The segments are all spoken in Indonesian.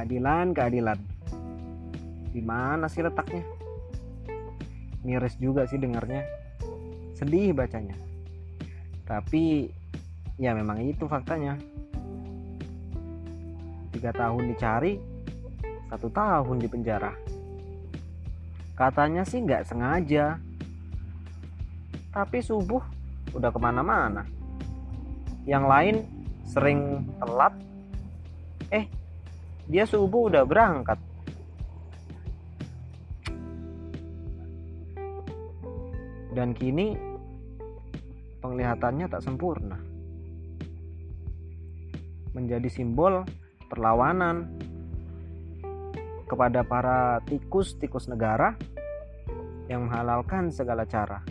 keadilan keadilan. Di mana sih letaknya? Miris juga sih dengarnya. Sedih bacanya. Tapi ya memang itu faktanya. Tiga tahun dicari satu tahun di penjara. Katanya sih nggak sengaja. Tapi subuh udah ke mana-mana. Yang lain sering telat. Eh dia subuh udah berangkat dan kini penglihatannya tak sempurna menjadi simbol perlawanan kepada para tikus-tikus negara yang menghalalkan segala cara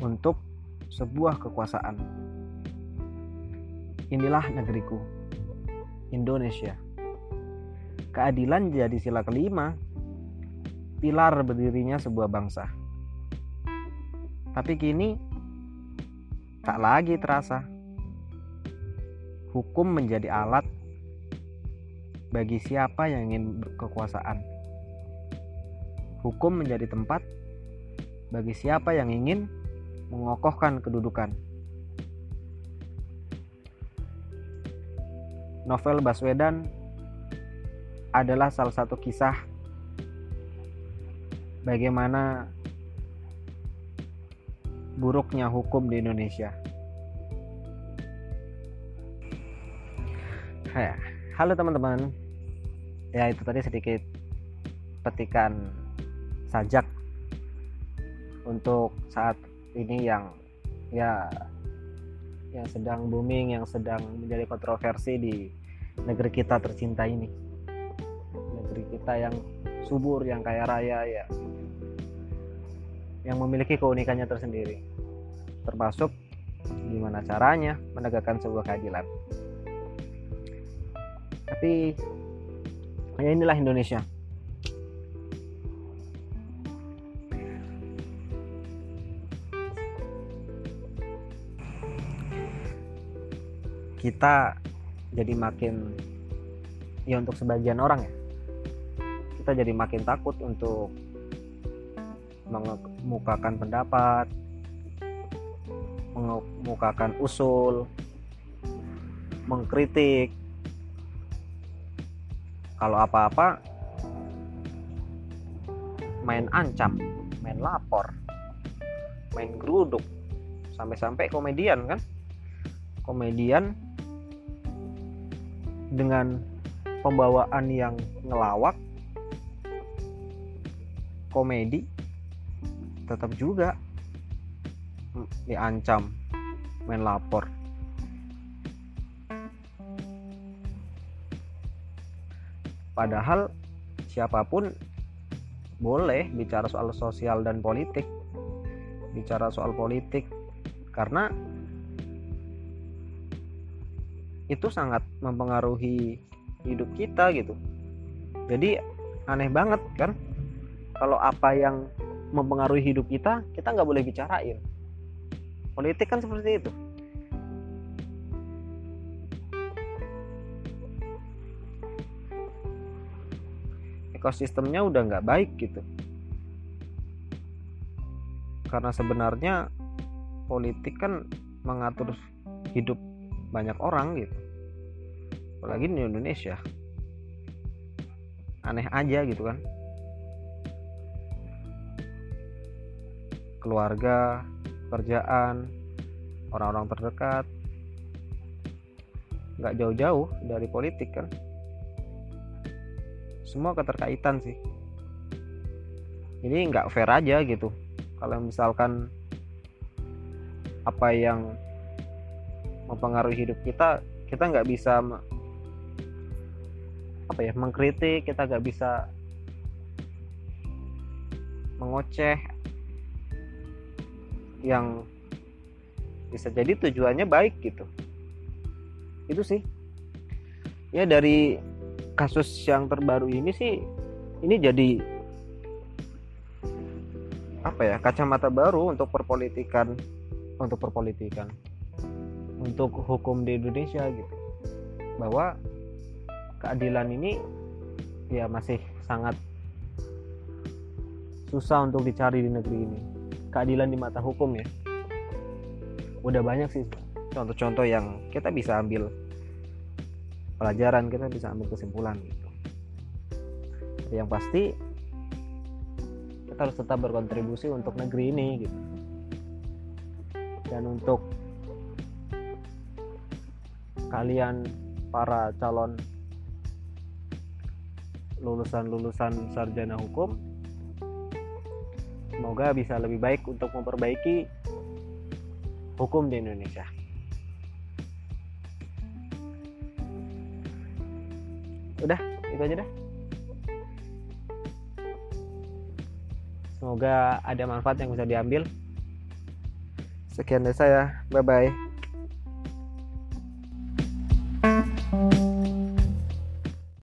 untuk sebuah kekuasaan. Inilah negeriku, Indonesia. Keadilan jadi sila kelima, pilar berdirinya sebuah bangsa. Tapi kini tak lagi terasa. Hukum menjadi alat bagi siapa yang ingin kekuasaan. Hukum menjadi tempat bagi siapa yang ingin mengokohkan kedudukan. Novel Baswedan adalah salah satu kisah bagaimana buruknya hukum di Indonesia. Halo teman-teman, ya itu tadi sedikit petikan sajak untuk saat ini yang ya yang sedang booming, yang sedang menjadi kontroversi di negeri kita tercinta ini. Negeri kita yang subur, yang kaya raya ya. Yang memiliki keunikannya tersendiri. Termasuk gimana caranya menegakkan sebuah keadilan. Tapi ya inilah Indonesia. kita jadi makin ya untuk sebagian orang ya kita jadi makin takut untuk mengemukakan pendapat mengemukakan usul mengkritik. Kalau apa-apa main ancam main lapor main geruduk. Sampai-sampai komedian kan? Komedian dengan pembawaan yang ngelawak komedi tetap juga diancam main lapor. Padahal siapa pun boleh bicara soal sosial dan politik bicara soal politik karena itu sangat mempengaruhi hidup kita gitu. Jadi aneh banget kan kalau apa yang mempengaruhi hidup kita kita nggak boleh bicarain. Politik kan seperti itu. Ekosistemnya udah nggak baik gitu. Karena sebenarnya politik kan mengatur hidup banyak orang gitu. Apalagi di Indonesia. Aneh aja gitu kan keluarga kerjaan orang-orang terdekat. Nggak jauh-jauh dari politik kan? Semua keterkaitan sih. Ini nggak fair aja gitu. Kalau misalkan apa yang mempengaruhi hidup kita kita nggak bisa apa ya mengkritik kita nggak bisa mengoceh yang bisa jadi tujuannya baik gitu. Itu sih. Ya dari kasus yang terbaru ini sih ini jadi apa ya kacamata baru untuk perpolitikan untuk perpolitikan untuk hukum di Indonesia gitu. Bahwa keadilan ini ya masih sangat susah untuk dicari di negeri ini keadilan di mata hukum ya. Udah banyak sih. Contoh-contoh yang kita bisa ambil pelajaran kita bisa ambil kesimpulan gitu. Yang pasti kita harus tetap berkontribusi untuk negeri ini gitu. Dan untuk kalian para calon lulusan-lulusan sarjana hukum semoga bisa lebih baik untuk memperbaiki hukum di Indonesia. Udah, itu aja dah. Semoga ada manfaat yang bisa diambil. Sekian dari saya. Bye bye.